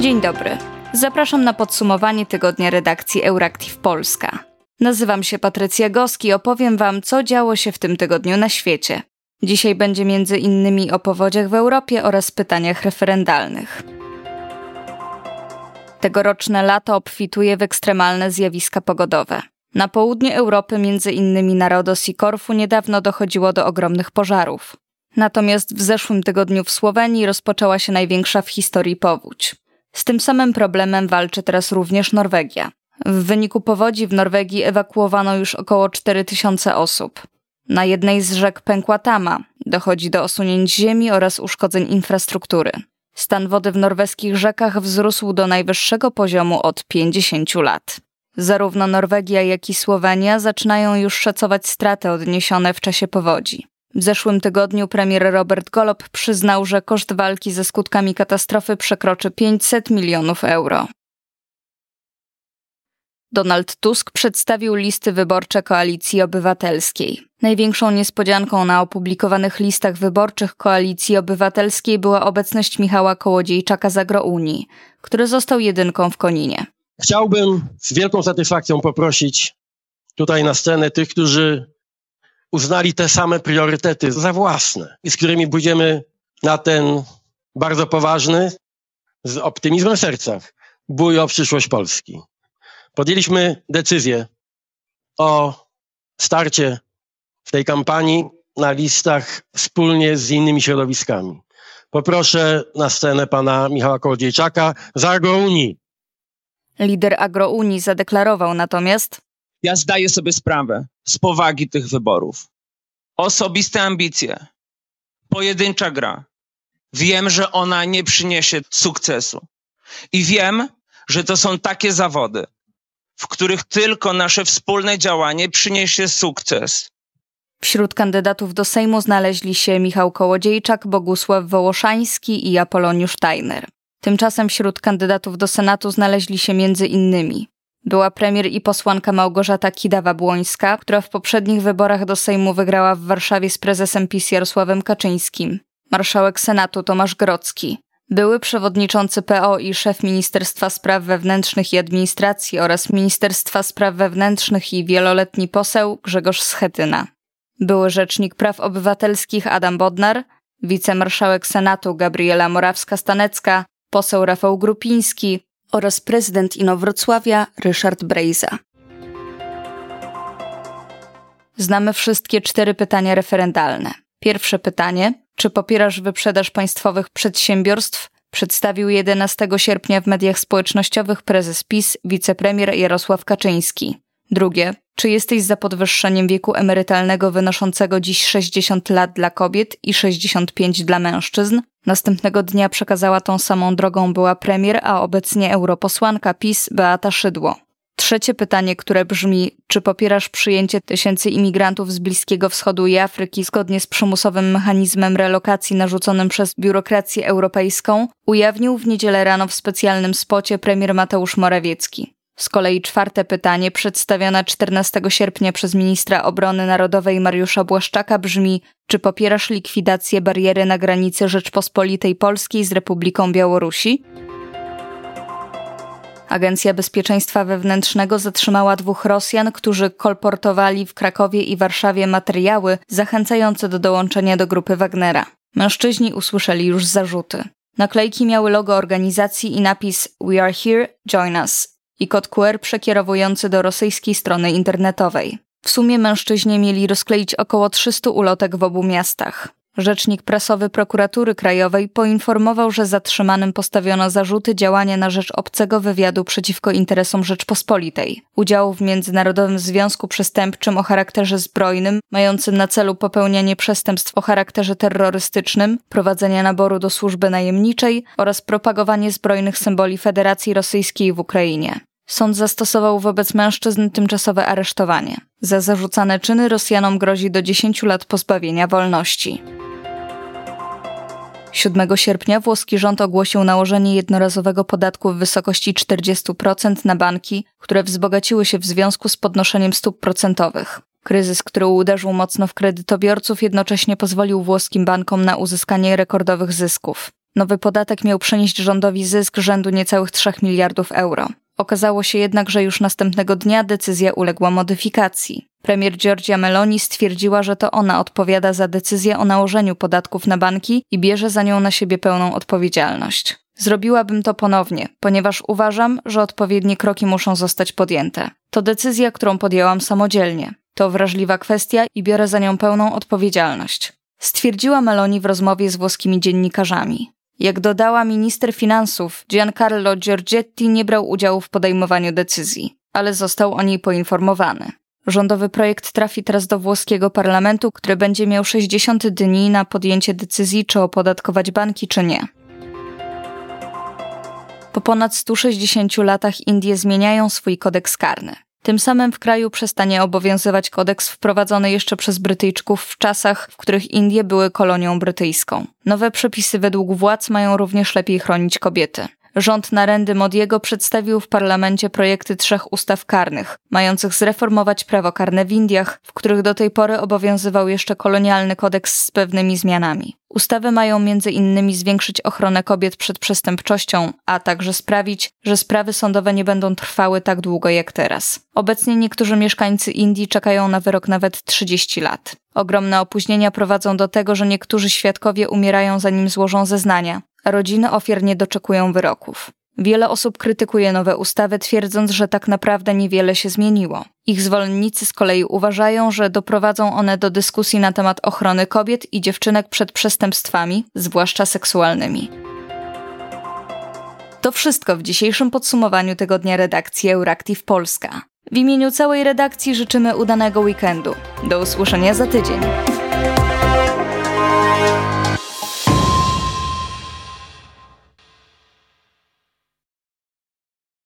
Dzień dobry. Zapraszam na podsumowanie tygodnia redakcji Euractiv Polska. Nazywam się Patrycja Goski i opowiem Wam, co działo się w tym tygodniu na świecie. Dzisiaj będzie między innymi o powodziach w Europie oraz pytaniach referendalnych. Tegoroczne lato obfituje w ekstremalne zjawiska pogodowe. Na południe Europy, między innymi na Rodos i Korfu, niedawno dochodziło do ogromnych pożarów. Natomiast w zeszłym tygodniu w Słowenii rozpoczęła się największa w historii powódź. Z tym samym problemem walczy teraz również Norwegia. W wyniku powodzi w Norwegii ewakuowano już około 4000 osób. Na jednej z rzek pękła tama, dochodzi do osunięć ziemi oraz uszkodzeń infrastruktury. Stan wody w norweskich rzekach wzrósł do najwyższego poziomu od 50 lat. Zarówno Norwegia, jak i Słowenia zaczynają już szacować straty odniesione w czasie powodzi. W zeszłym tygodniu premier Robert Golob przyznał, że koszt walki ze skutkami katastrofy przekroczy 500 milionów euro. Donald Tusk przedstawił listy wyborcze Koalicji Obywatelskiej. Największą niespodzianką na opublikowanych listach wyborczych Koalicji Obywatelskiej była obecność Michała Kołodziejczaka z Agrounii, który został jedynką w Koninie. Chciałbym z wielką satysfakcją poprosić tutaj na scenę tych, którzy uznali te same priorytety za własne i z którymi pójdziemy na ten bardzo poważny, z optymizmem w sercach, bój o przyszłość Polski. Podjęliśmy decyzję o starcie w tej kampanii na listach wspólnie z innymi środowiskami. Poproszę na scenę pana Michała Kołodziejczaka z Agrounii. Lider Agrounii zadeklarował natomiast, ja zdaję sobie sprawę z powagi tych wyborów. Osobiste ambicje, pojedyncza gra. Wiem, że ona nie przyniesie sukcesu. I wiem, że to są takie zawody, w których tylko nasze wspólne działanie przyniesie sukces. Wśród kandydatów do Sejmu znaleźli się Michał Kołodziejczak, Bogusław Wołoszański i Apoloniusz Tajner. Tymczasem wśród kandydatów do Senatu znaleźli się między innymi była premier i posłanka Małgorzata Kidawa-Błońska, która w poprzednich wyborach do Sejmu wygrała w Warszawie z prezesem PiS Jarosławem Kaczyńskim, marszałek Senatu Tomasz Grocki, były przewodniczący PO i szef Ministerstwa Spraw Wewnętrznych i Administracji oraz Ministerstwa Spraw Wewnętrznych i wieloletni poseł Grzegorz Schetyna, były rzecznik praw obywatelskich Adam Bodnar, wicemarszałek Senatu Gabriela Morawska-Stanecka, poseł Rafał Grupiński, oraz prezydent Inowrocławia Ryszard Brejza. Znamy wszystkie cztery pytania referendalne. Pierwsze pytanie: czy popierasz wyprzedaż państwowych przedsiębiorstw? Przedstawił 11 sierpnia w mediach społecznościowych prezes PiS, wicepremier Jarosław Kaczyński. Drugie: czy jesteś za podwyższeniem wieku emerytalnego wynoszącego dziś 60 lat dla kobiet i 65 dla mężczyzn? Następnego dnia przekazała tą samą drogą była premier, a obecnie europosłanka PiS Beata Szydło. Trzecie pytanie, które brzmi: czy popierasz przyjęcie tysięcy imigrantów z Bliskiego Wschodu i Afryki zgodnie z przymusowym mechanizmem relokacji narzuconym przez biurokrację europejską? Ujawnił w niedzielę rano w specjalnym spocie premier Mateusz Morawiecki. Z kolei czwarte pytanie, przedstawione 14 sierpnia przez ministra obrony narodowej Mariusza Błaszczaka, brzmi: czy popierasz likwidację bariery na granicy Rzeczpospolitej Polskiej z Republiką Białorusi? Agencja Bezpieczeństwa Wewnętrznego zatrzymała dwóch Rosjan, którzy kolportowali w Krakowie i Warszawie materiały zachęcające do dołączenia do grupy Wagnera. Mężczyźni usłyszeli już zarzuty. Naklejki miały logo organizacji i napis We are here, join us i kod QR przekierowujący do rosyjskiej strony internetowej. W sumie mężczyźni mieli rozkleić około 300 ulotek w obu miastach. Rzecznik prasowy prokuratury krajowej poinformował, że zatrzymanym postawiono zarzuty działania na rzecz obcego wywiadu przeciwko interesom Rzeczpospolitej, udziału w międzynarodowym związku przestępczym o charakterze zbrojnym, mającym na celu popełnianie przestępstw o charakterze terrorystycznym, prowadzenia naboru do służby najemniczej oraz propagowanie zbrojnych symboli Federacji Rosyjskiej w Ukrainie. Sąd zastosował wobec mężczyzn tymczasowe aresztowanie. Za zarzucane czyny Rosjanom grozi do 10 lat pozbawienia wolności. 7 sierpnia włoski rząd ogłosił nałożenie jednorazowego podatku w wysokości 40% na banki, które wzbogaciły się w związku z podnoszeniem stóp procentowych. Kryzys, który uderzył mocno w kredytobiorców, jednocześnie pozwolił włoskim bankom na uzyskanie rekordowych zysków. Nowy podatek miał przynieść rządowi zysk rzędu niecałych 3 miliardów euro. Okazało się jednak, że już następnego dnia decyzja uległa modyfikacji. Premier Giorgia Meloni stwierdziła, że to ona odpowiada za decyzję o nałożeniu podatków na banki i bierze za nią na siebie pełną odpowiedzialność. Zrobiłabym to ponownie, ponieważ uważam, że odpowiednie kroki muszą zostać podjęte. To decyzja, którą podjęłam samodzielnie. To wrażliwa kwestia i biorę za nią pełną odpowiedzialność. Stwierdziła Meloni w rozmowie z włoskimi dziennikarzami. Jak dodała minister finansów, Giancarlo Giorgetti nie brał udziału w podejmowaniu decyzji, ale został o niej poinformowany. Rządowy projekt trafi teraz do włoskiego parlamentu, który będzie miał 60 dni na podjęcie decyzji, czy opodatkować banki, czy nie. Po ponad 160 latach Indie zmieniają swój kodeks karny. Tym samym w kraju przestanie obowiązywać kodeks wprowadzony jeszcze przez Brytyjczyków w czasach, w których Indie były kolonią brytyjską. Nowe przepisy według władz mają również lepiej chronić kobiety. Rząd Narendy Modiego przedstawił w parlamencie projekty trzech ustaw karnych, mających zreformować prawo karne w Indiach, w których do tej pory obowiązywał jeszcze kolonialny kodeks z pewnymi zmianami. Ustawy mają między innymi zwiększyć ochronę kobiet przed przestępczością, a także sprawić, że sprawy sądowe nie będą trwały tak długo jak teraz. Obecnie niektórzy mieszkańcy Indii czekają na wyrok nawet 30 lat. Ogromne opóźnienia prowadzą do tego, że niektórzy świadkowie umierają zanim złożą zeznania, rodziny ofiar nie doczekują wyroków. Wiele osób krytykuje nowe ustawy, twierdząc, że tak naprawdę niewiele się zmieniło. Ich zwolennicy z kolei uważają, że doprowadzą one do dyskusji na temat ochrony kobiet i dziewczynek przed przestępstwami, zwłaszcza seksualnymi. To wszystko w dzisiejszym podsumowaniu tygodnia redakcji Euractiv Polska. W imieniu całej redakcji życzymy udanego weekendu. Do usłyszenia za tydzień.